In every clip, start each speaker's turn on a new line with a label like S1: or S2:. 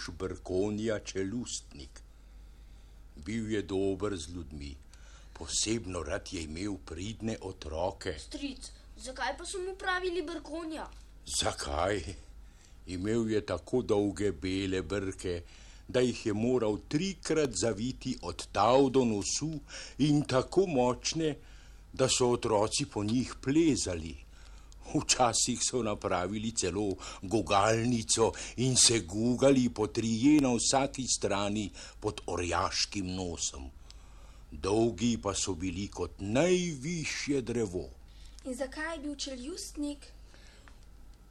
S1: mož Brkonija Čelustnik. Bil je dober z ljudmi, posebno rad je imel pridne otroke.
S2: Stric, zakaj pa so mu pravili brkonja?
S1: Zakaj? Imel je tako dolge bele brke, da jih je moral trikrat zaviti od tav do nosu in tako močne, da so otroci po njih plezali. Včasih so napravili celo gugalnico in se gugali po trije na vsaki strani pod orjaškim nosom. Dolgi pa so bili kot najvišje drevo.
S2: In zakaj je bil čeljustnik?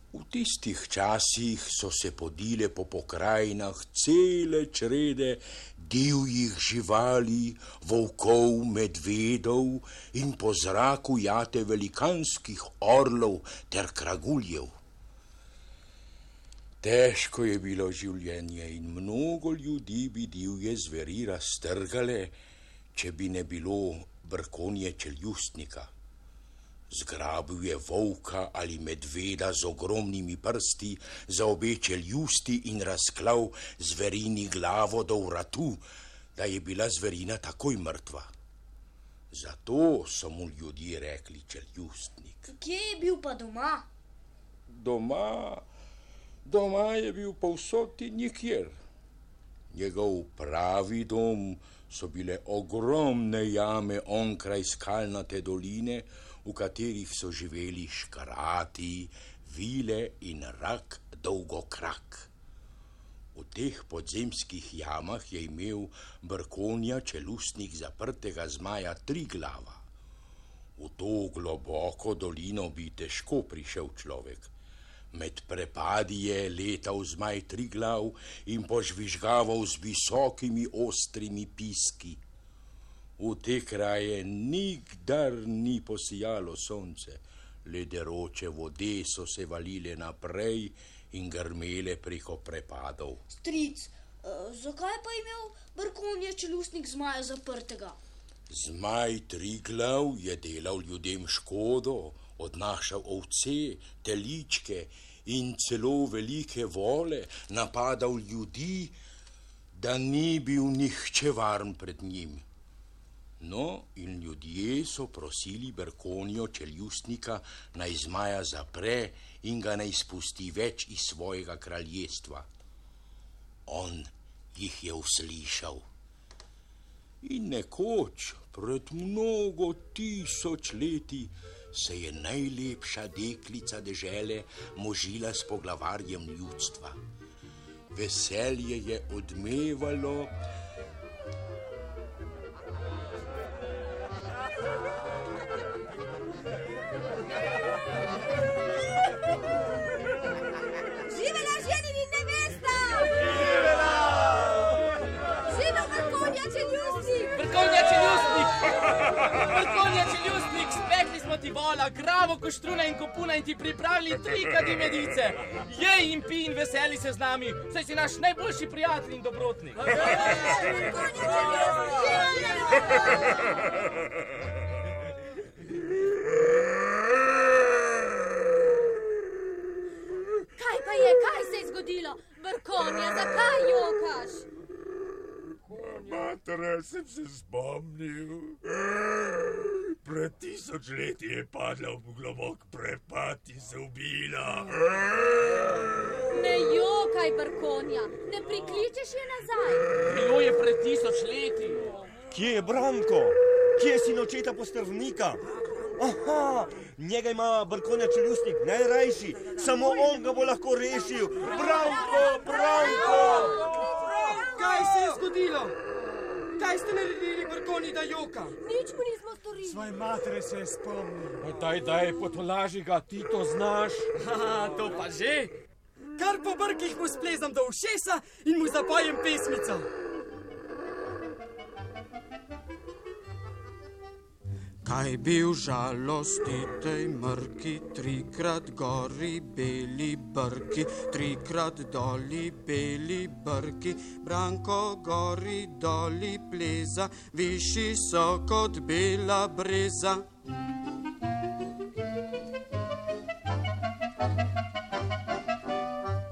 S1: V tistih časih so se podile po pokrajinah cele črede divjih živali, volkov, medvedov in po zraku jate velikanskih orlov ter kraguljev. Težko je bilo življenje in mnogo ljudi bi divje zveri raztrgale, če bi ne bilo brkonje čeljustnika. Zgrabil je volka ali medveda z ogromnimi prsti za obe čeljusti in razklav zverini glavo do vratu, da je bila zverina takoj mrtva. Zato so mu ljudje rekli čeljustnik.
S2: Kje je bil pa doma?
S1: Doma, doma je bil povsod in nikjer. Njegov pravi dom so bile ogromne jame onkraj skalnate doline, v katerih so živeli škarati, vile in rak dolgokrak. V teh podzemskih jamah je imel brkonja čelustnik zaprtega zmaja tri glava. V to globoko dolino bi težko prišel človek. Med prepadi je letal zmaj tri glav in požvižgaval z visokimi ostrimi piski. V te kraje nikdar ni posijalo sonce, lederoče vode so se valile naprej in grmele preko prepadov.
S2: Stric, uh, zakaj pa je imel brkonje čeljustnik zmaja zaprtega?
S1: Zmaj Triglav je delal ljudem škodo, odnašal ovce, teličke in celo velike vole, napadal ljudi, da ni bil nihče varen pred njim. No, in ljudje so prosili Berkonijo čeljustnika naj zmaja zapre in ga naj spusti več iz svojega kraljestva. On jih je uslišal. In nekoč, pred mnogo tisoč leti, se je najlepša deklica dežele možila s poglavarjem ljudstva. Veselje je odmevalo.
S3: Živela ženin in nevesta! Živel vrkonja čeljustnik!
S4: Vrkonja čeljustnik! Vrkonja čeljustnik! Spekli smo ti vola, gravo, koštruna in kopuna in ti pripravili tri kadi medice. Jej in pi in veseli se z nami, saj si naš najboljši prijatelj in dobrotnik.
S3: Kaj pa je, kaj se je zgodilo? Vrkonja, zakaj jokaš?
S5: Matere, sem se spomnil. Pred tisoč leti je padla v globok prepad in se ubila.
S3: Ne jokaj, Vrkonja, ne prikličeš je nazaj.
S4: Bilo je pred tisoč leti.
S6: Kje je Branko? Kje je sin očeta postrvnika? Aha, njega ima brkonja čeljustnik, najrajši, samo on ga bo lahko rešil. Branko, Branko!
S4: Kaj se je zgodilo? Kaj ste naredili vrkoni, da joka?
S3: Nič mu nismo storili.
S7: Svoje matere se je spomnil.
S4: Daj, daj, potolaži ga, ti to znaš. Haha, to pa že. Kar
S8: po brkih mu splezam do ušesa in mu zapojem pesmico.
S9: Kaj bil žalosti tej mrki, trikrat gori beli brki, trikrat doli beli brki, Branko gori doli pleza, višji so kot bela breza.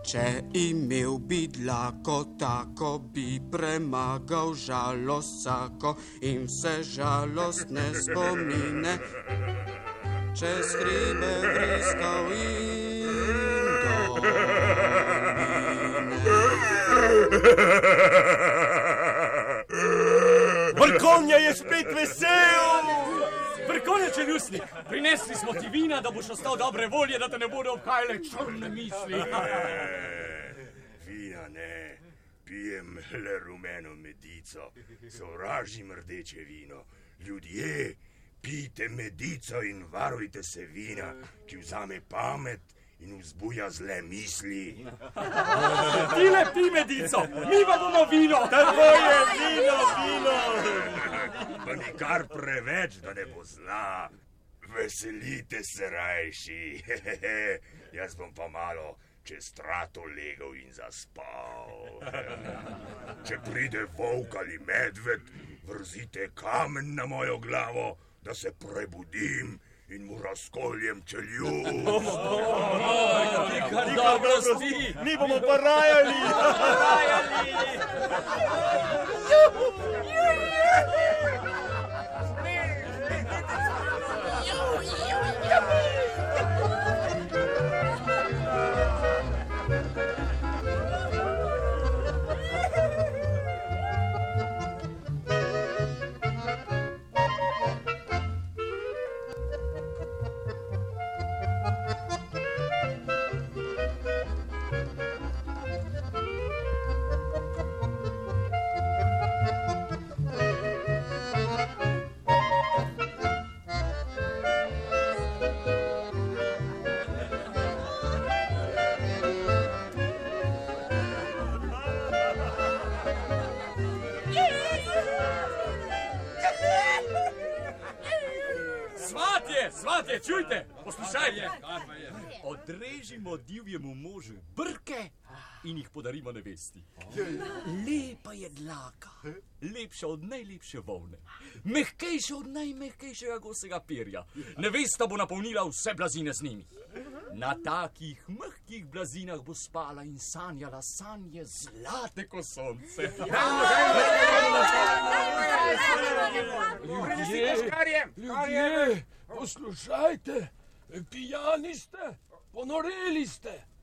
S9: Če imel bi dlako tako, bi premagal žalost vsako in vse žalostne spomine. Čez hribe vriskal in doline.
S6: Balkonja je spet vesel!
S8: Vrkonja čeljustnik, prinesli smo ti vina, da boš ostal dobre volje, da te ne bodo obhajale črne misli.
S5: Vina ne, pijem le rumeno medico, sovražim rdeče vino. Ljudje, pijte medico in varujte se vina, ki vzame pamet in vzbuja zle misli.
S8: Ti le pi medico, mi pa bomo vino.
S6: Tako je, vino, vino!
S5: Pa nikar preveč, da ne bo zla. Veselite se rajši. Jaz bom pa malo čez strato legel in zaspal. Če pride volk ali medved, vrzite kamen na mojo glavo, da se prebudim in mu razkoljem
S8: dobro spi.
S6: Mi bomo pa rajali!
S8: Svatje, čujte, poslušajte. Odrežimo divjemu možu brke in jih podarimo nevesti. Lepa je dlaka, lepša od najlepše volne, mehkejša od najmehkejšega gosega perja. Nevesta bo napolnila vse blazine z njimi. Na takih mehkih blazinah bo spala in sanjala sanje zlate kot sonce.
S7: Ljudje, ljudje, poslušajte, pijani ste, ponoreli ste.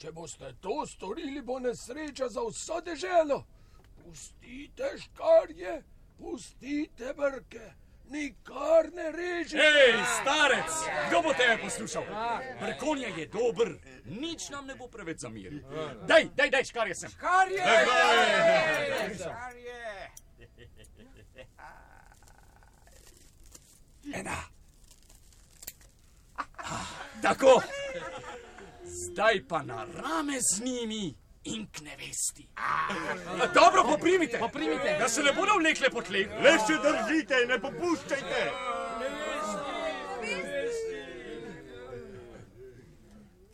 S7: Če boste to storili, bo nesreča za vso deželo. Pustite škarje, pustite brke, nikar ne režite.
S8: Hej, starec, kdo bo tebe poslušal? Brkonja je dober, nič nam ne bo preveč zamiril. Daj, daj, daj, škarje sem. Škarje! Ena. Tako. Zdaj pa na rame z njimi in k nevesti. Dobro, poprimite, poprimite, da se ne bodo vlekle po tleh.
S6: Le še držite, ne popuščajte!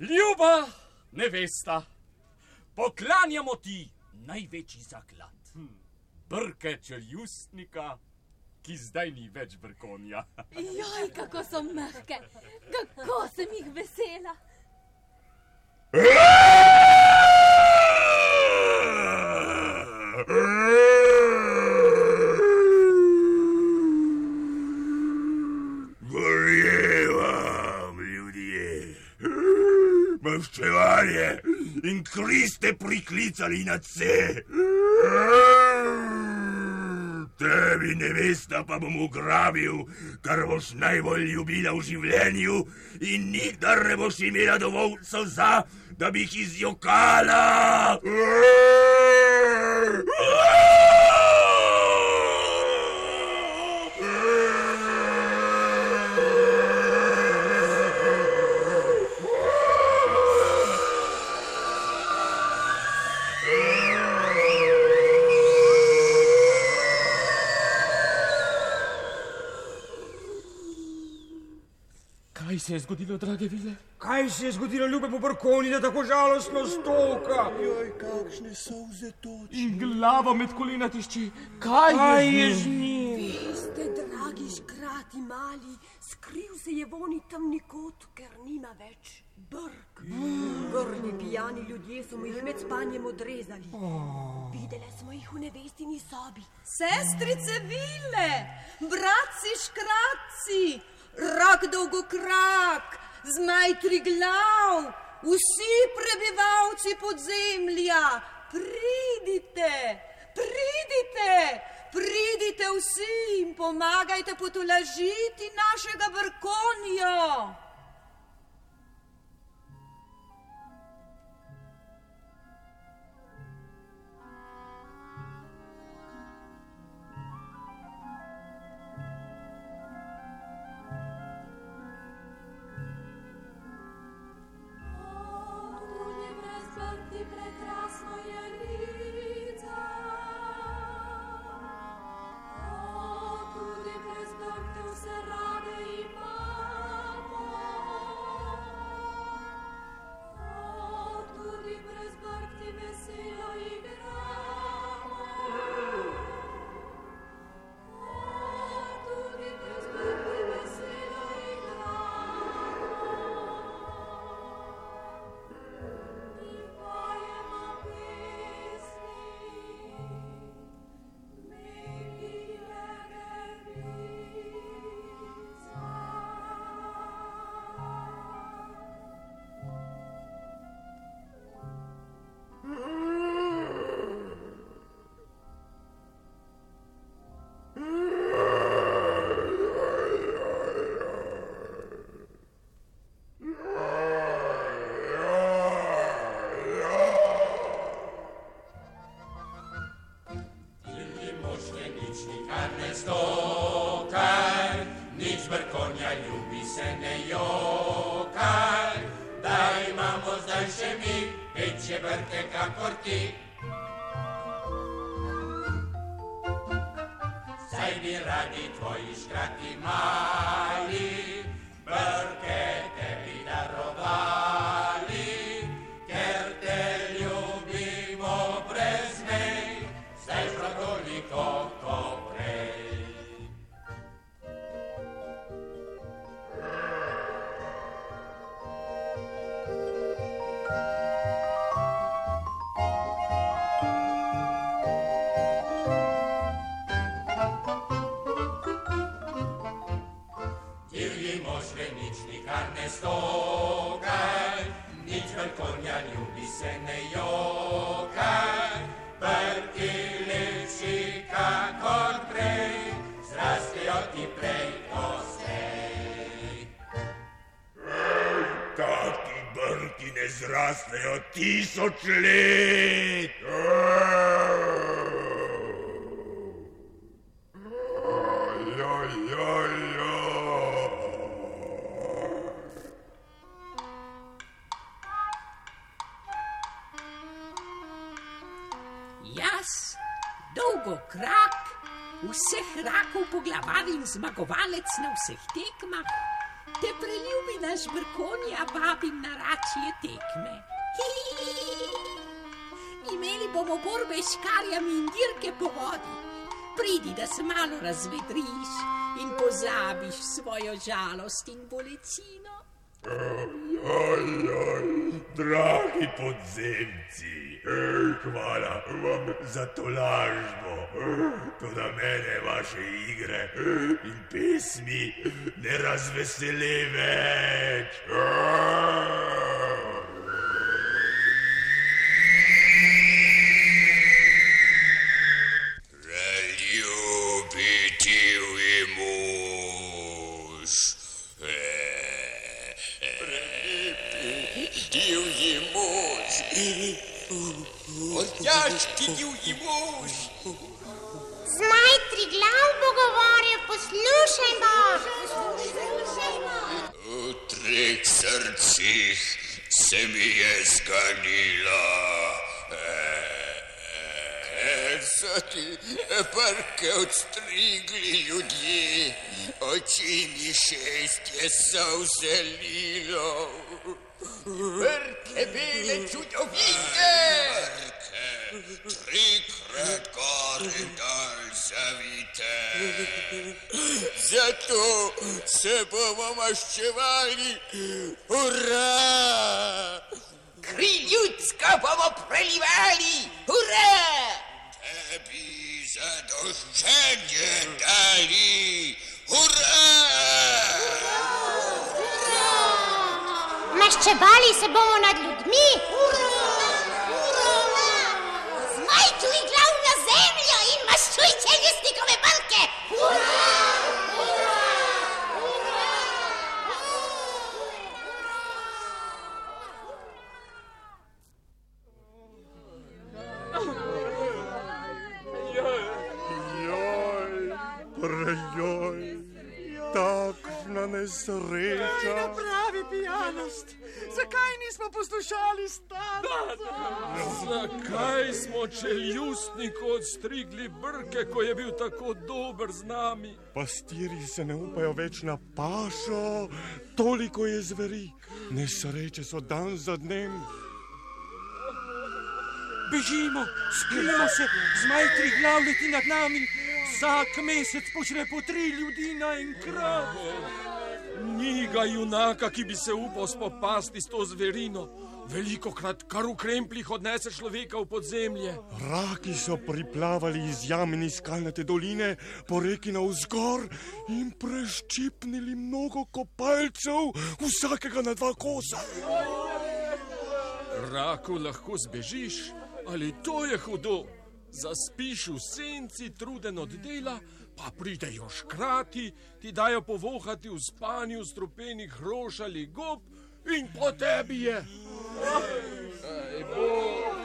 S8: Ljuba nevesta, poklanjamo ti največji zaklad. Brke čeljustnika, ki zdaj ni več brkonja.
S3: Joj, kako so mehke, kako sem jih vesela.
S5: Gorjevam, ljudje. Maščevanje in kri ste priklicali na vse. Tebi nevesta pa bom ugrabil, kar boš najbolj ljubila v življenju in nikdar ne boš imela dovolj soza, da bi jih izjokala.
S10: Se je zgodilo, drage vile?
S6: Kaj se je zgodilo, ljubemu brkoni, da tako žalostno stoka?
S11: Joj, kakšne solze toči.
S10: In glava med kolena tišči. Kaj,
S6: Kaj
S10: je z njim?
S12: Veste, dragi škrati mali, skril se je voni temni kot, ker nima več brk. Grli pijani ljudje so mu jih med spanjem odrezali. Videle smo jih v nevestini sobi.
S3: Sestrice vile, bratci škratci, rak dolgokrak, zmaj triglav, vsi prebivalci podzemlja, pridite, pridite, pridite vsi in pomagajte potolažiti našega vrkonja.
S13: Nikar ne stokaj, nič vrkonja ljubi se ne jokaj. Brki lepši kakor prej, zrastejo ti prej ko stej.
S5: Taki brki ne zrastejo tisoč let.
S14: Na vseh tekmah, te preljubi naš brkonja vabim na račje tekme. Imeli bomo borbe s škarjami in dirke po vodi. Pridi, da se malo razvedriš in pozabiš svojo žalost in bolečino.
S5: Oj, oj, dragi podzemci, hvala vam za to lažbo. Toda mene vaše igre in pesmi ne razvesele več. V mož.
S13: Mož, orjaški divji mož.
S15: Zmaj triglav bo govoril, poslušajmo.
S13: V treh srcih se mi je zganila.
S1: So ti brke odstrigli ljudje, oči mi šestje so vselilo.
S16: Brke bele čudovite!
S1: Zato se bomo maščevali, ura!
S16: Kri ljudska bomo prelivali, ura!
S1: Tebi zadoščenje dali, ura!
S15: Maščevali se bomo nad ljudmi.
S16: Zmajčuj glav na zemljo in maščujte ljustnikove brke!
S17: Joj, nesreča.
S18: pravi pijanost. Zakaj nismo poslušali starca?
S7: Zakaj smo čeljustniku odstrigli brke, ko je bil tako dober z nami?
S17: Pastiri se ne upajo več na pašo, toliko je zveri. Nesreče so dan za dnem.
S7: Bežimo, skrijemo se, zmaj tri glav leti nad nami. Vsak mesec počne po tri ljudi naenkrat. Ni ga junaka, ki bi se upal spopasti s to zverino. Veliko krat kar v krempljih odnese človeka v podzemlje.
S17: Raki so priplavali iz jam in iz skalnate doline po reki na vzgor in preščipnili mnogo kopalcev, vsakega na dva kosa.
S7: Raku lahko zbežiš, ali to je hudo. Zaspiš v senci, truden od dela, pa pridejo škrati, ti dajo povohati v spanju strupenih rož ali gob in po tebi je. Ej, Bog,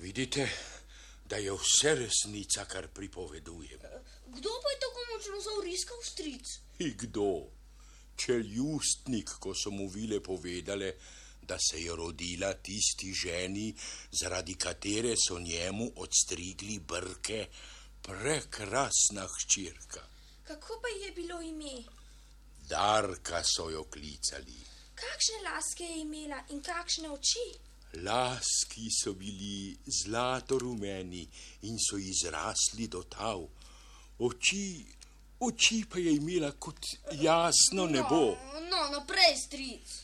S1: Vidite, da je vse resnica, kar pripovedujem.
S2: Kdo pa je tako močno zauriskal stric?
S1: Kdo? Čeljustnik, ko so mu vile povedale, da se je rodila tisti ženi, zaradi katere so njemu odstrigli brke, prekrasna hčirka.
S19: Kako pa je bilo ime?
S1: Darka so jo klicali.
S19: Kakšne laske je imela in kakšne oči?
S1: Laski so bili zlato rumeni in so izrasli do tav. Oči, oči pa je imela kot jasno nebo.
S2: No, no, naprej, stric.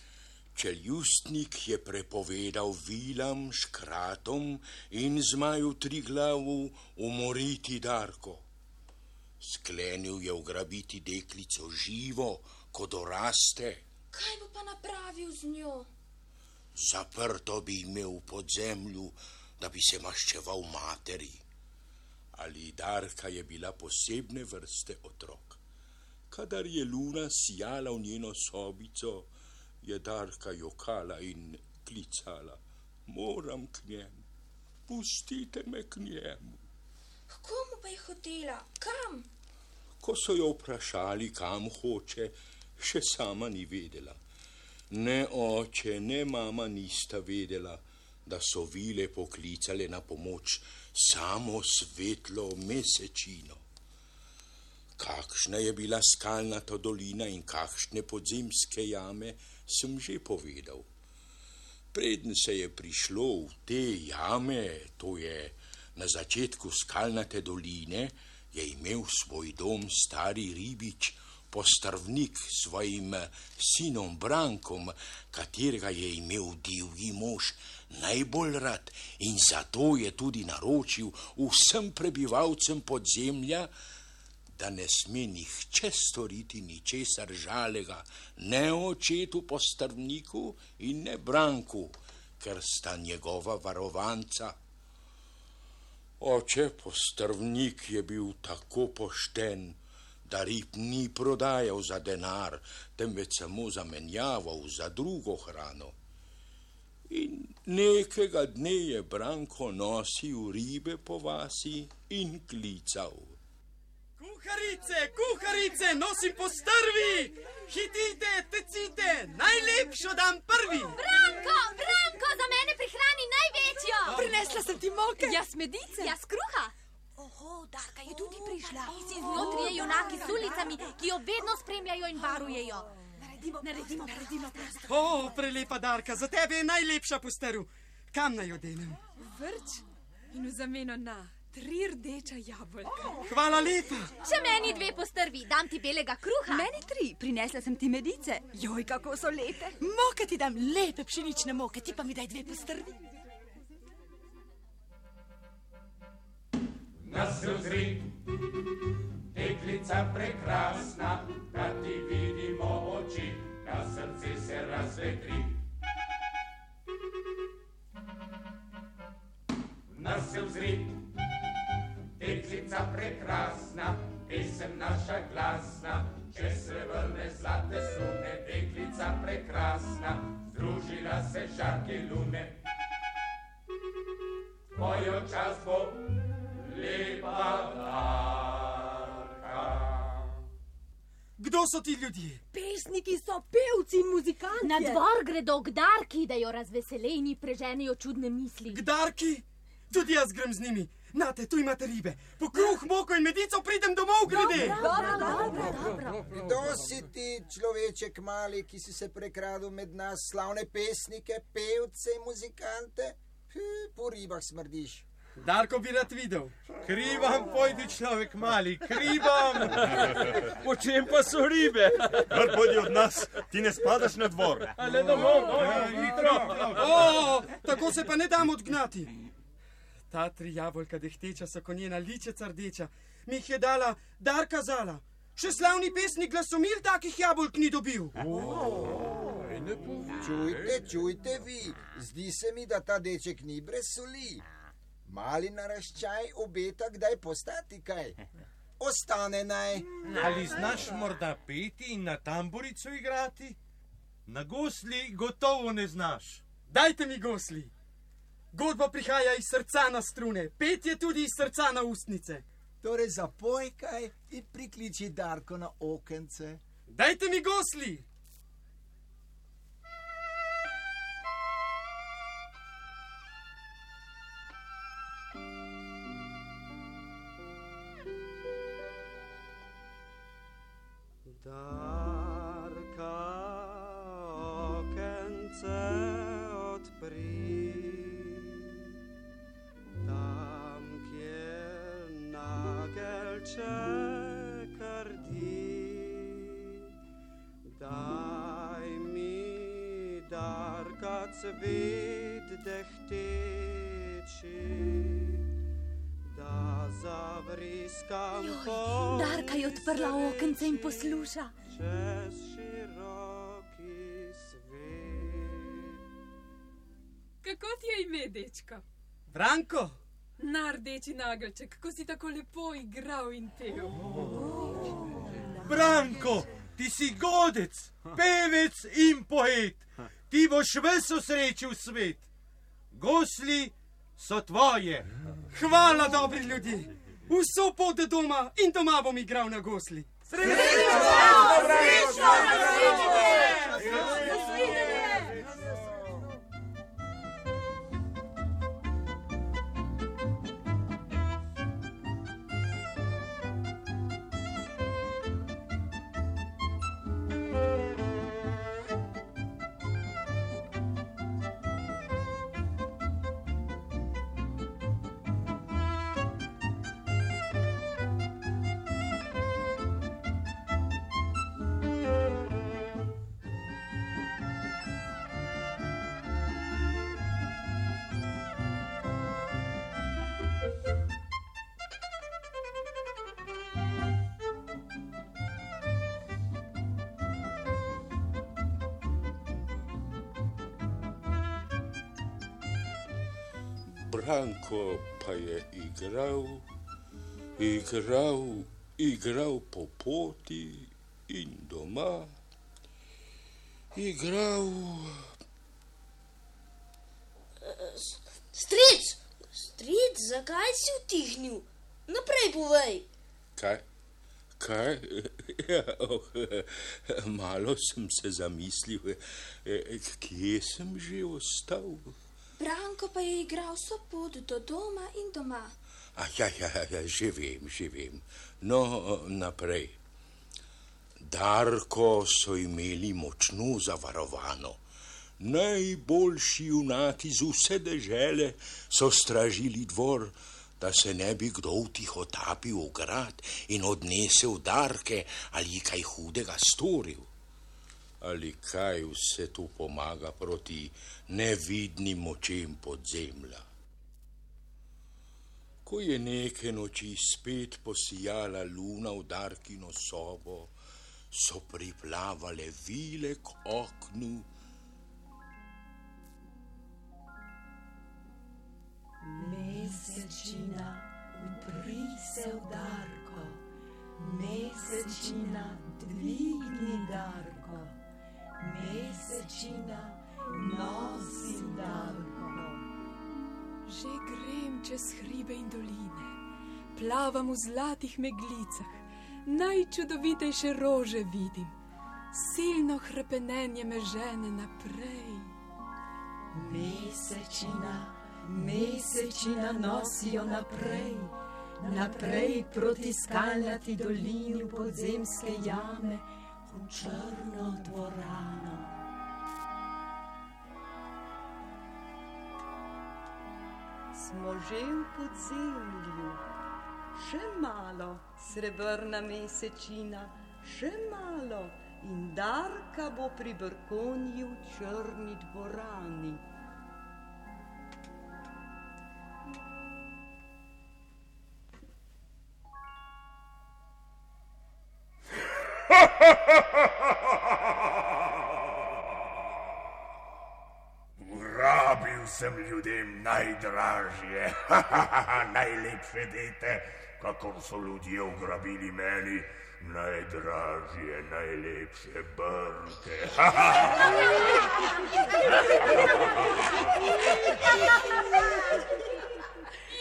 S1: Čeljustnik je prepovedal vilam, škratom in zmaju tri glavu umoriti Darko. Sklenil je ugrabiti deklico živo, ko doraste.
S19: Kaj bo pa napravil z njo?
S1: Zaprto bi imel v podzemlju, da bi se maščeval materi. Ali Darka je bila posebne vrste otrok. Kadar je luna sijala v njeno sobico, je Darka jokala in klicala: Moram k njemu, pustite me k njemu.
S19: Komu pa je hotela? Kam?
S1: Ko so jo vprašali, kam hoče, še sama ni vedela. Ne oče, ne mama nista vedela, da so vile poklicale na pomoč samo svetlo mesečino. Kakšna je bila skalnata dolina in kakšne podzemske jame, sem že povedal. Preden se je prišlo v te jame, to je na začetku skalnate doline, je imel svoj dom stari ribič, postrvnik s svojim sinom Brankom, katerega je imel divji mož najbolj rad in zato je tudi naročil vsem prebivalcem podzemlja, da ne sme nihče storiti ničesar žalega, ne očetu postrvniku in ne Branku, ker sta njegova varovanca. Oče postrvnik je bil tako pošten, da rib ni prodajal za denar, temveč samo zamenjaval za drugo hrano. In nekega dne je Branko nosil ribe po vasi in klical.
S9: Kuharice, kuharice, nosim postrvi! Hitite, tecite, najlepšo dam prvi!
S3: Branko, Branko, za mene prihrani največjo!
S20: Prinesla sem ti moke.
S3: Jaz medice. Jaz kruha.
S20: Oho, Darka je tudi prišla.
S3: Si z njo trije junaki s ulicami, ki jo vedno spremljajo in varujejo.
S20: Naredimo, naredimo, naredimo.
S9: O, prelepa Darka, za tebe je najlepša postrv. Kam naj jo denem?
S20: Vrč in v zameno na tri rdeča jabolka.
S9: Hvala lepa.
S3: Še meni dve postrvi, dam ti belega kruha.
S20: Meni tri, prinesla sem ti medice. Joj, kako so lepe. Moke ti dam lepe pšenične moke, ti pa mi daj dve postrvi.
S13: Se ozri, deklica prekrasna, da ti vidimo oči, da srce se razvedri. Nas se ozri, deklica prekrasna, pesem naša glasna, če se vrne zlate sune, deklica prekrasna, združila se žarke lune. Mojo čas bo.
S9: Kdo so ti ljudje?
S20: Pesniki so pevci in muzikanti.
S3: Na dvor gredo gdarki, da jo razveseleni preženejo čudne misli.
S9: Gdarki? Tudi jaz grem z njimi. Nate, tu imate ribe. Po kruh, moko in medico pridem domov, grede.
S21: Kdo si ti, človeček mali, ki si se prekradel med nas, slavne pesnike, pevce in muzikante? Po ribah smrdiš.
S9: Darko bi rad videl.
S22: Krivam, pojdi človek mali, krivam.
S7: Po čem pa so ribe?
S22: Kar pojdi od nas, ti ne spadaš na dvor.
S7: Ale domov, no, hitro.
S9: O, tako se pa ne dam odgnati. Ta tri jabolka dehteča so konjena ličeca rdeča. Mi jih je dala Darka Zala. Še slavni pesnik glasomil takih jabolk ni dobil.
S21: Čujte, čujte vi, zdi se mi, da ta deček ni brez soli. Mali naraščaj obeta kdaj postati kaj. Ostane naj.
S22: Ali znaš morda peti in na tamburico igrati? Na gosli gotovo ne znaš.
S9: Dajte mi gosli. Godba prihaja iz srca na strune, pet je tudi iz srca na ustnice.
S21: Torej zapoj kaj in prikliči Darko na okence.
S9: Dajte mi gosli.
S20: Dečko?
S9: Branko,
S20: Na rdeči nagelček, kako si tako lepo igral in pel.
S22: Branko, ti si godec, pevec in poet. Ti boš ves osrečil svet. Gosli so tvoje.
S9: hvala dobri ljudje. Vso pot do doma in doma bom igral na gosli.
S1: Branko pa je igral, igral, igral po poti in doma, igral.
S23: Stric, stric, zakaj si utihnil? Naprej povej.
S1: Kaj? Kaj? Ja, oh, malo sem se zamislil, eh, kje sem že ostal.
S2: Branko pa je igral vso pot do doma in doma.
S1: A, ja, ja, ja, že vem, že vem. No, naprej. Darko so imeli močno zavarovano. Najboljši junaki z vse dežele so stražili dvor, da se ne bi kdo vtihotapil v grad in odnesel darke ali kaj hudega storil. Ali kaj vse to pomaga proti nevidnim močem podzemlja. Ko je neke noči spet posijala luna v Darkino sobo, so priplavale vile k oknu.
S24: Mesečina, upri se v Darko, mesečina, dvigni Darko, mesečina, nosi Darko.
S20: Že grem čez hribe in doline, plavam v zlatih meglicah, najčudovitejše rože vidim, silno hrepenenje me žene naprej.
S24: Mesečina, mesečina nosijo naprej, naprej proti skalnati dolini v podzemske jame, v črno dvorano. Smo že v podzemlju, še malo, srebrna mesečina, še malo in Darka bo pri Brkonji v črni dvorani.
S5: Sem ljudem najdražje, najlepše dete, kakor so ljudje ugrabili meni. Najdražje, najlepše brke.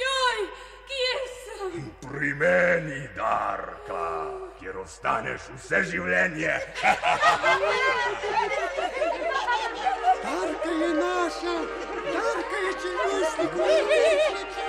S19: Joj, kje sem?
S5: Pri meni, Darka, kjer ostaneš vse življenje.
S18: Darka je naša, Darka je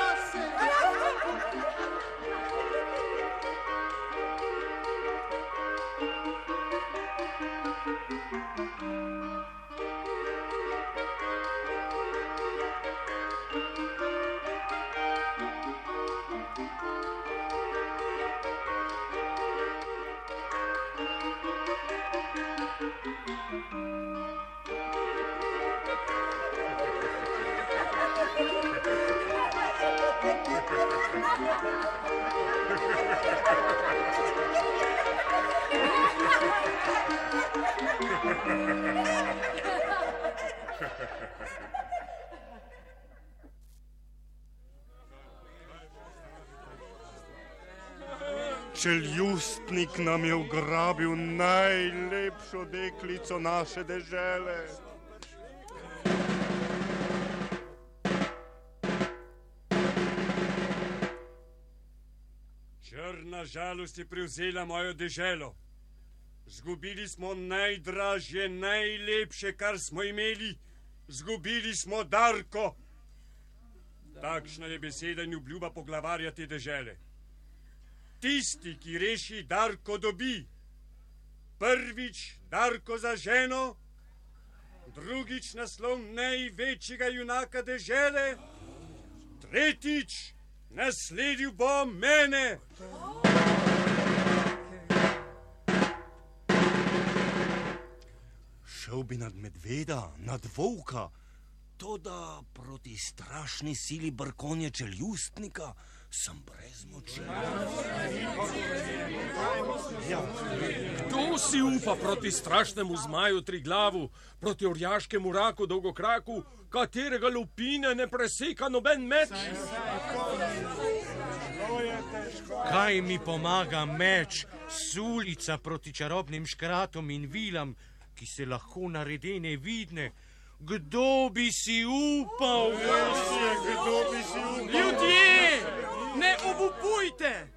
S17: Čeljustnik nam je ugrabil najlepšo deklico naše dežele. Žalost je prevzela mojo deželo. Zgubili smo najdražje, najlepše, kar smo imeli. Zgubili smo Darko. Takšna je beseda in obljuba poglavarja te dežele. Tisti, ki reši Darko, dobi. Prvič Darko za ženo, drugič naslov največjega junaka dežele, tretjič nasledil bo mene. Šel bi nad medveda, nad volka, to da proti strašni sili brkonje čeljustnika sem brez moči.
S7: Kdo si upa proti strašnemu zmaju tri glavu, proti orjaškemu raku dolgokraku, katerega lupine ne preseka noben meč?
S25: Kaj mi pomaga meč, sulica proti čarobnim škratom in vilam, ki se lahko naredi nevidne? Kdo bi si upal?
S17: Kdo bi si upal?
S8: Ljudje, ne obupujte!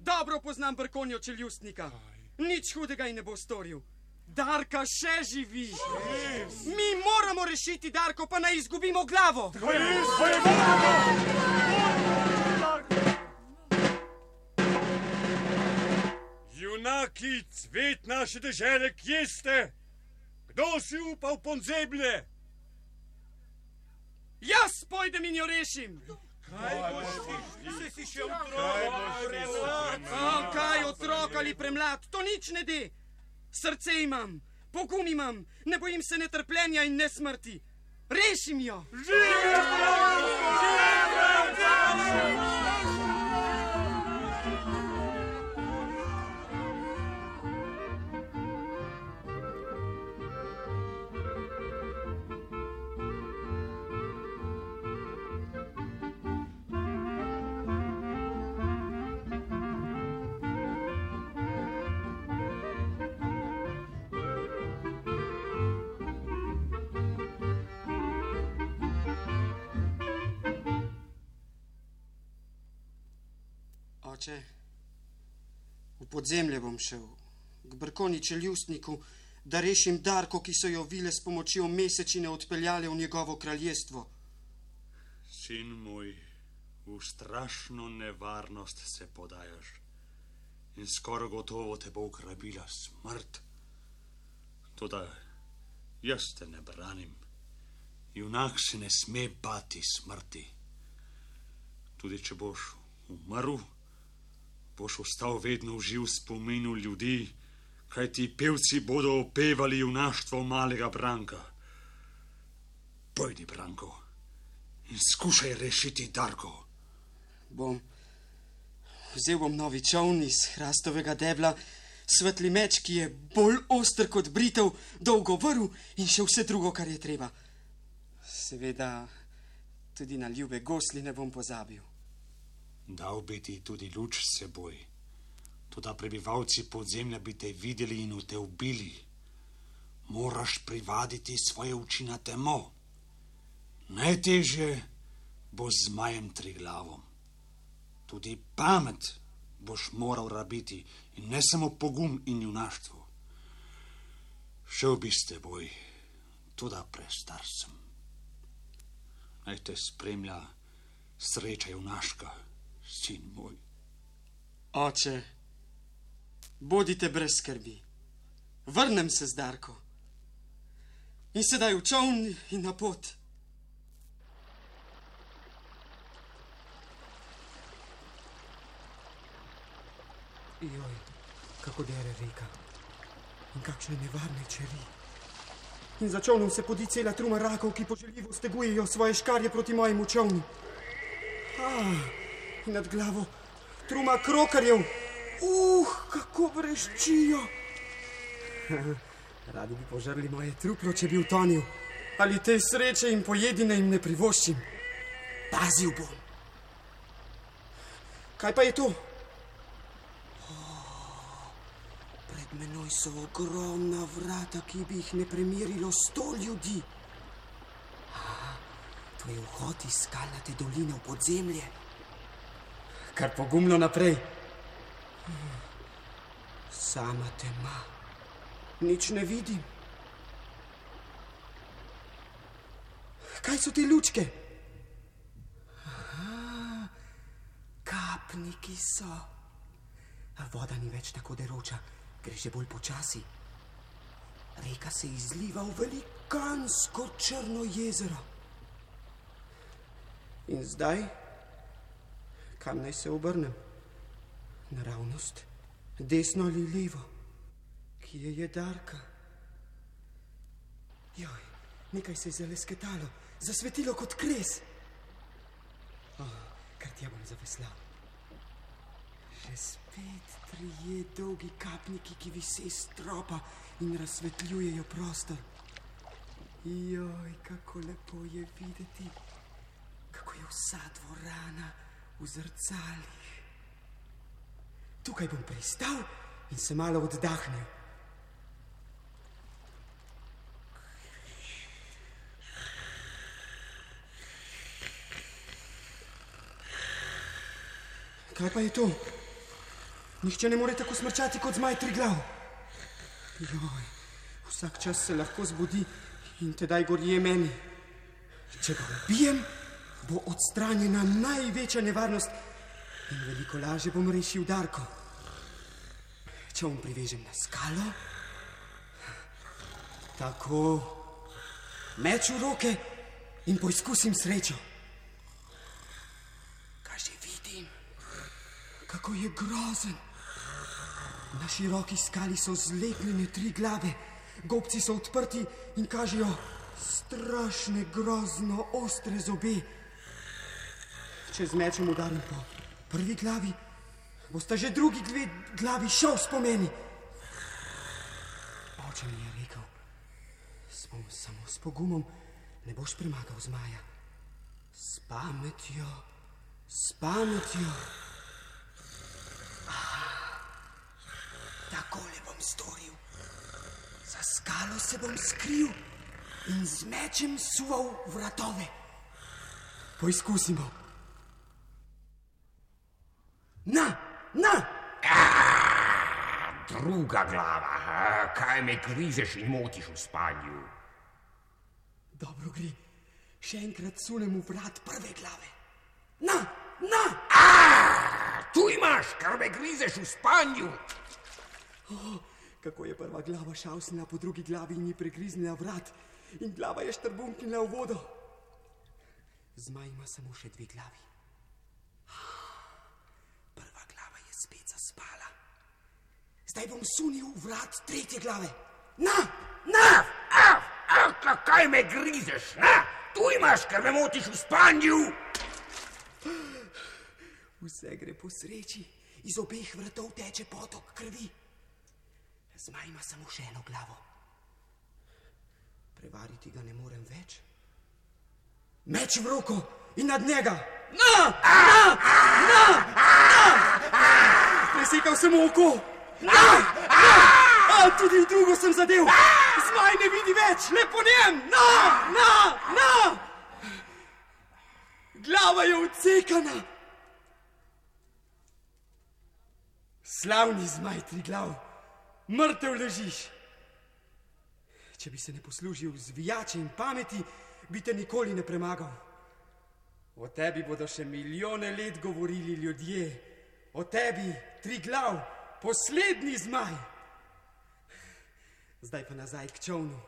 S9: Dobro poznam brkonjo čeljustnika. Nič hudega ji ne bo storil. Darka še živi. Mi moramo rešiti Darko, pa naj izgubimo glavo.
S7: Junaki, cvet naše dežele, kje ste? Kdo si upal podzemlje?
S9: Jaz pojdem in jo rešim.
S7: Kaj boš ti? Si si še
S9: otrok? A, kaj otrok ali premlad, to nič ne de. Srce imam, pogum imam, ne bojim se netrpljenja in nesmrti. Rešim jo! Oče, v podzemlje bom šel, k brkoni čeljustniku, da rešim Darko, ki so jo vile s pomočjo mesečine odpeljale v njegovo kraljestvo.
S26: Sin moj, v strašno nevarnost se podajaš in skoraj gotovo te bo ugrabila smrt. Toda jaz te ne branim. Junak se ne sme bati smrti. Tudi če boš umrl, boš ostal vedno v živ spominu ljudi, kaj ti pevci bodo opevali junaštvo malega Branka. Pojdi, Branko, in skušaj rešiti Darko.
S9: Bom. Vzel bom novi čovn iz hrastovega debla, svetli meč, ki je bolj oster kot britev, dolgo vrv in še vse drugo, kar je treba. Seveda, tudi na ljube gosli ne bom pozabil.
S26: Dal bi ti tudi luč s seboj. Toda prebivalci podzemlja bi te videli in te ubili. Moraš privaditi svoje oči na temo. Najtežje bo z zmajem tri glavom. Tudi pamet boš moral rabiti in ne samo pogum in junaštvo. Šel bi s teboj, tudi prestar sem. Naj te spremlja sreča junaška sin moj.
S9: Oče, bodite brez skrbi. Vrnem se z Darko. In sedaj v čovn in na pot.
S27: Joj, kako dere reka. In kakšne nevarne čeri.
S9: In za čovnom se podi cela truma rakov, ki poželjivo stegujejo svoje škarje proti mojemu čovnu. Ah, in nad glavo truma krokarjev. Uh, kako vreščijo. Radi bi požrli moje truplo, če bi utonil. Ali te sreče in pojedine jim ne privoščim. Pazil bom. Kaj pa je to? Pred menoj so ogromna vrata, ki bi jih ne premirilo sto ljudi. A, to je vhod iz skalnate doline v podzemlje. Kar pogumno naprej. Sama tema. Nič ne vidim. Kaj so te lučke? Kapniki so. Voda ni več tako deroča, gre že bolj počasi. Reka se izliva v velikansko črno jezero. In zdaj, kam naj se obrnem? Naravnost, desno ali levo, kje je Darka? Joj, nekaj se je zalesketalo, zasvetilo kot kres. Oh, kar tja bom zaveslal. Že spet trije dolgi kapniki, ki vise iz stropa in razsvetljujejo prostor. Joj, kako lepo je videti, kako je vsa dvorana v zrcalih. Tukaj bom pristal in se malo oddahnil. Kaj pa je to? Nihče ne more tako smrčati kot zmaj tri glav. Joj, vsak čas se lahko zbudi in tedaj gorje meni. Če ga ubijem, bo odstranjena največja nevarnost in veliko lažje bom rešil Darko. Če bom privežem na skalo, tako meč v roke in poizkusim srečo. Kaj že vidim, kako je grozen. Na široki skali so zlepljene tri glave, gobci so odprti in kažejo strašne, grozno, ostre zobe. Če z mečem udarim po prvi glavi, bosta že drugi dve glavi šel spomeni. Oče mi je rekel, spom samo s pogumom ne boš premagal zmaja. S pametjo, s pametjo. Takole bom storil. Za skalo se bom skril in z mečem suval vratove. Poizkusimo. Na, na!
S28: Druga glava, a, kaj me grizeš in motiš v spanju?
S9: Dobro gre. Še enkrat sunem v vrat prve glave. Na, na!
S28: A, tu imaš, kar me grizeš v spanju.
S9: Oh, kako je prva glava šavsnila po drugi glavi in ji pregriznila vrat, in glava je štrbunknila v vodo. Zmaj ima samo še dve glavi. Prva glava je spet zaspala. Zdaj bom sunil vrat tretje glave. Na, na!
S28: Av, av, kaj me grizeš? Na, tu imaš, kar me motiš v spanju.
S9: Vse gre po sreči, iz obeh vratov teče potok krvi. Zmaj ima samo še eno glavo. Prevariti ga ne morem več. Meč v roko in nad njega. Na, na, na, na! Presekal sem mu oko. Na, na! A, tudi drugo sem zadev. Zmaj ne vidi več, le po njem. Na, na, na! Glava je odsekana. Slavni zmaj tri glav mrtev ležiš. Če bi se ne poslužil zvijače in pameti, bi te nikoli ne premagal. O tebi bodo še milijone let govorili ljudje, o tebi, tri glav, poslednji zmaj. Zdaj pa nazaj k čovnu.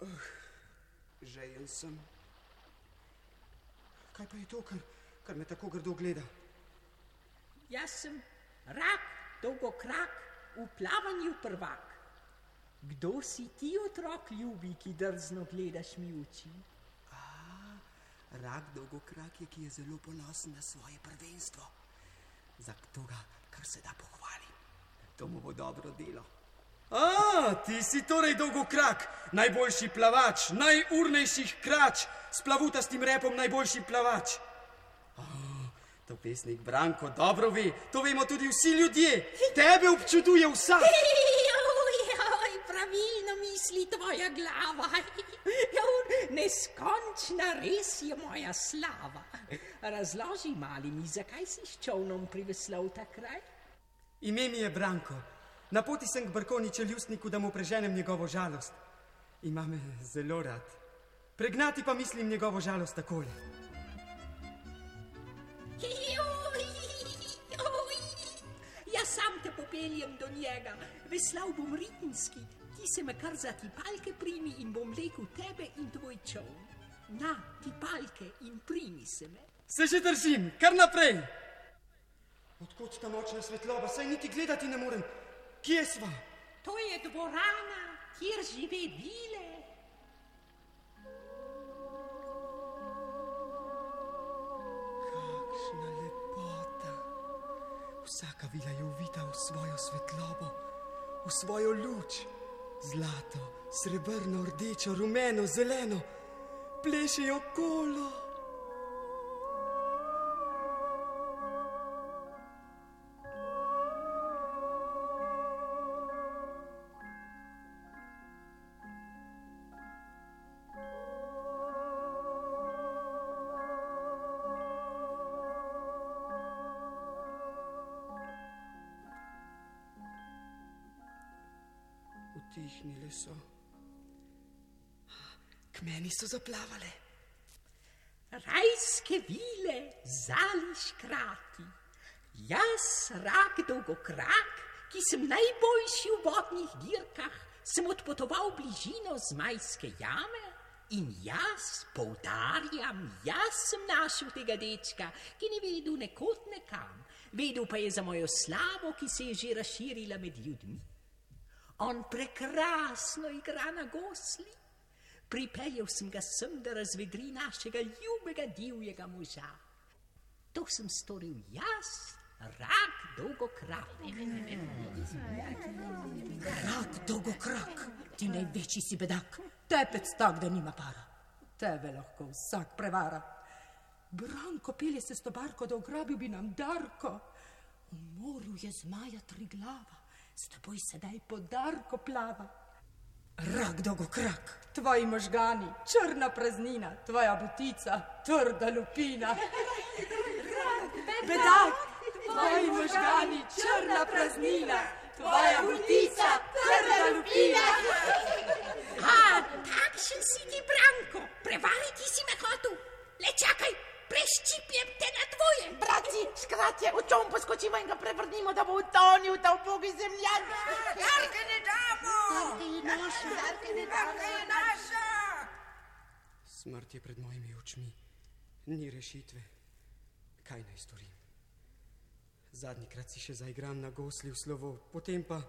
S9: Uh, žejen sem. Kaj pa je to, kar, kar me tako grdo gleda?
S14: Jaz sem rak, dolgokrak, v plavanju prvak. Kdo si ti otrok ljubi, ki drzno gledaš mi v oči?
S9: A, rak dolgokrak je, ki je zelo ponosen na svoje prvenstvo. Za toga, kar se da pohvali. To mu bo dobro delo. A, ti si torej dolgokrak, najboljši plavač, najurnejših krač, s plavutastim repom najboljši plavač. To pesnik Branko dobro ve, to vemo tudi vsi ljudje. Tebe občuduje vsak.
S14: Misli tvoja glava. Joj, neskončna res je moja slava. Razloži mali mi, zakaj si s čovnom priveslal ta kraj?
S9: Ime mi je Branko. Na poti sem k Brkoniče ljustniku, da mu preženem njegovo žalost. Ima me zelo rad. Pregnati pa mislim njegovo žalost takole.
S14: Jaz sam te popeljem do njega, veslal bom ritinski, ti se me kar za tipalke primi in bom vlekel tebe in tvoj čovn. Na, tipalke in primi se me.
S9: Se že držim, kar naprej. Odkot ta močna svetloba, saj niti gledati ne morem. Kje sva?
S14: To je dvorana, kjer žive vile.
S9: Kakšna lepota. Vsaka vila je uvita v svojo svetlobo, v svojo luč. Zlato, srebrno, rdečo, rumeno, zeleno, plešejo kolo. Utihnile so. K meni so zaplavale.
S14: Rajske vile, zali škrati. Jaz, rak dolgokrak, ki sem najboljši v vodnih dirkah, sem odpotoval bližino zmajske jame in jaz, poudarjam, jaz sem našel tega dečka, ki ni vedel nekot nekam, vedel pa je za mojo slavo, ki se je že razširila med ljudmi. On prekrasno igra na gosli. Pripeljal sem ga sem, da razvedri našega ljubega divjega moža. To sem storil jaz, rak dolgokrak.
S24: Rak dolgokrak, ti največji si bedak, tepec tak, da nima para. Tebe lahko vsak prevara. Branko pelje se s to barko, da ugrabil bi nam Darko. V morju je zmaja tri glava, s teboj sedaj podarko plava. Rak dolgokrak, tvoji možgani, črna praznina, tvoja butica, trda lupina. Bedak, tvoji možgani, črna praznina, tvoja butica, trda lupina.
S14: A, takšen si ti, Branko, prevariti si me hotel. Le čakaj, preščipljem te na dvoje.
S29: Bratci, škratje, v čom poskočimo in ga prevrnimo, da bo utonil ta ubogi zemljan. Jarke ne damo! Jarke je naša! Jarke ne damo! Jarke je naša!
S9: Smrt je pred mojimi očmi, ni rešitve. Kaj naj storim? Zadnjikrat si še zaigram na gosli v slovo, potem pa.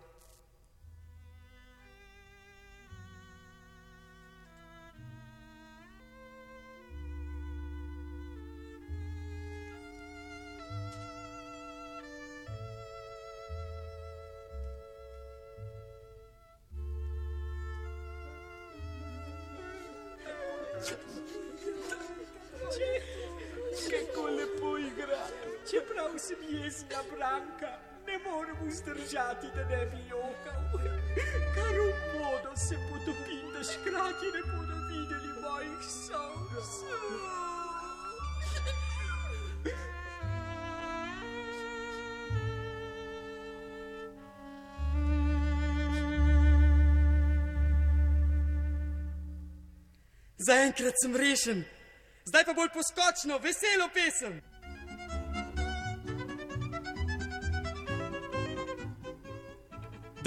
S25: Jezna branka, ne morem vzdržati, da ne bi jokal. Kar v vodo se potopim, da škrati ne bodo videli mojih solz.
S9: Zaenkrat sem rešen, zdaj pa bolj poskočno, veselo pesem.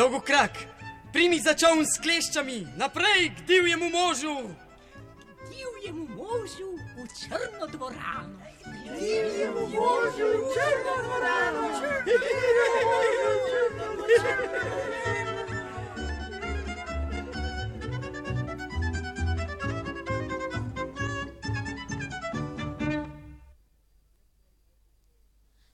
S9: Dolgokrak, primi za čovn s kleščami, naprej k divjemu možu.
S14: Divjemu možu v črno dvorano.
S29: Divjemu možu v črno dvorano.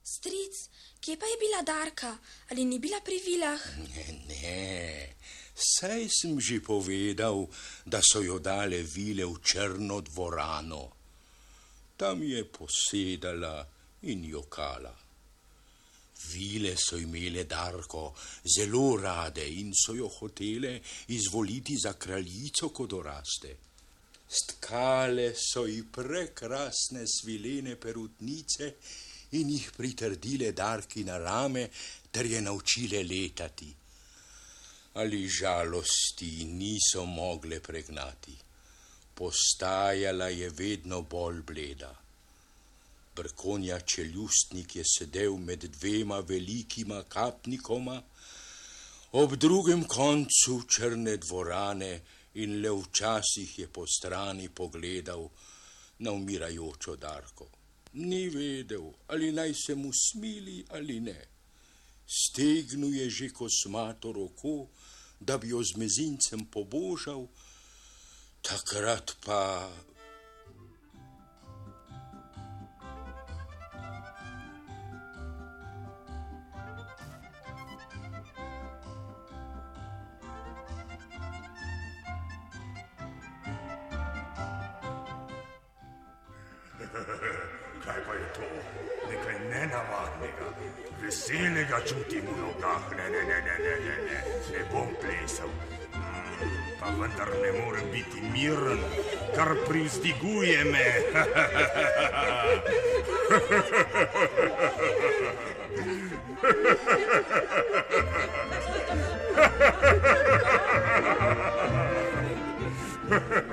S2: Stric, kje pa je bila Darka? Ali ni bila pri vilah?
S1: Ne, ne, saj sem že povedal, da so jo dale vile v črno dvorano. Tam je posedala in jokala. Vile so imele Darko zelo rade in so jo hotele izvoliti za kraljico, ko doraste. Stkale so ji prekrasne svilene perutnice in jih pritrdile Darki na rame, ter je naučile letati. Ali žalosti niso mogle pregnati. Postajala je vedno bolj bleda. Brkonja čeljustnik je sedel med dvema velikima kapnikoma, ob drugem koncu črne dvorane in le včasih je po strani pogledal na umirajočo Darko. Ni vedel, ali naj se mu smili ali ne. Stegnil je že kosmato roko, da bi jo z mezincem pobožal, takrat pa.
S5: Pa je to? Nekaj nenavadnega. Veselega čutim v nogah. Ne, ne, ne, ne, ne, ne, ne. ne bom plesal. Mm, pa vendar ne morem biti miren, kar privzdiguje me.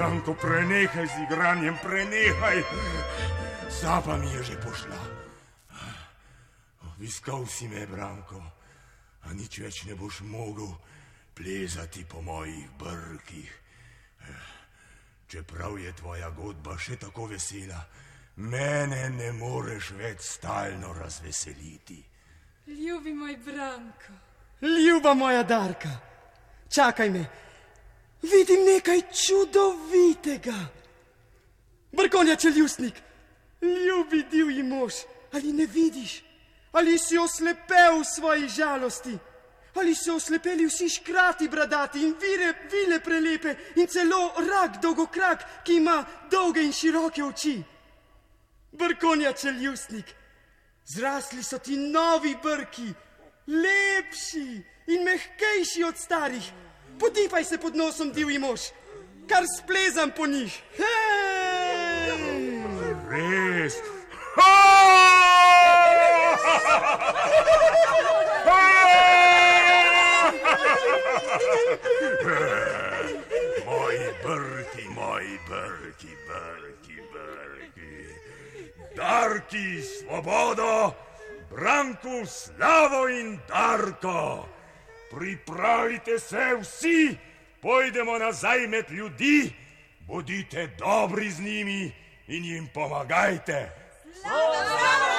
S5: Prenehaj z igranjem, prenehaj. Sapa mi je že pošla. Obiskal si me, Branko, a nič več ne boš mogel plezati po mojih brkih. Čeprav je tvoja godba še tako vesela, mene ne moreš več stalno razveseliti.
S20: Ljubi moj Branko.
S9: Ljuba moja Darka, čakaj me. Vidim nekaj čudovitega. Brkonja čeljustnik, ljubi divji mož, ali ne vidiš? Ali si oslepel v svoji žalosti? Ali so oslepeli vsi škrati bradati in vire, vile prelepe in celo rak dolgokrak, ki ima dolge in široke oči? Brkonja čeljustnik, zrasli so ti novi brki, lepši in mehkejši od starih. Potipaj se pod nosom, divji mož, kar splezam po njih. Hej!
S5: Res. Moji brki, moji brki, brki, brki. Darki, svobodo, Branku, slavo in Darko. Pripravite se vsi, pojdemo nazaj med ljudi, bodite dobri z njimi in jim pomagajte.
S19: Slava!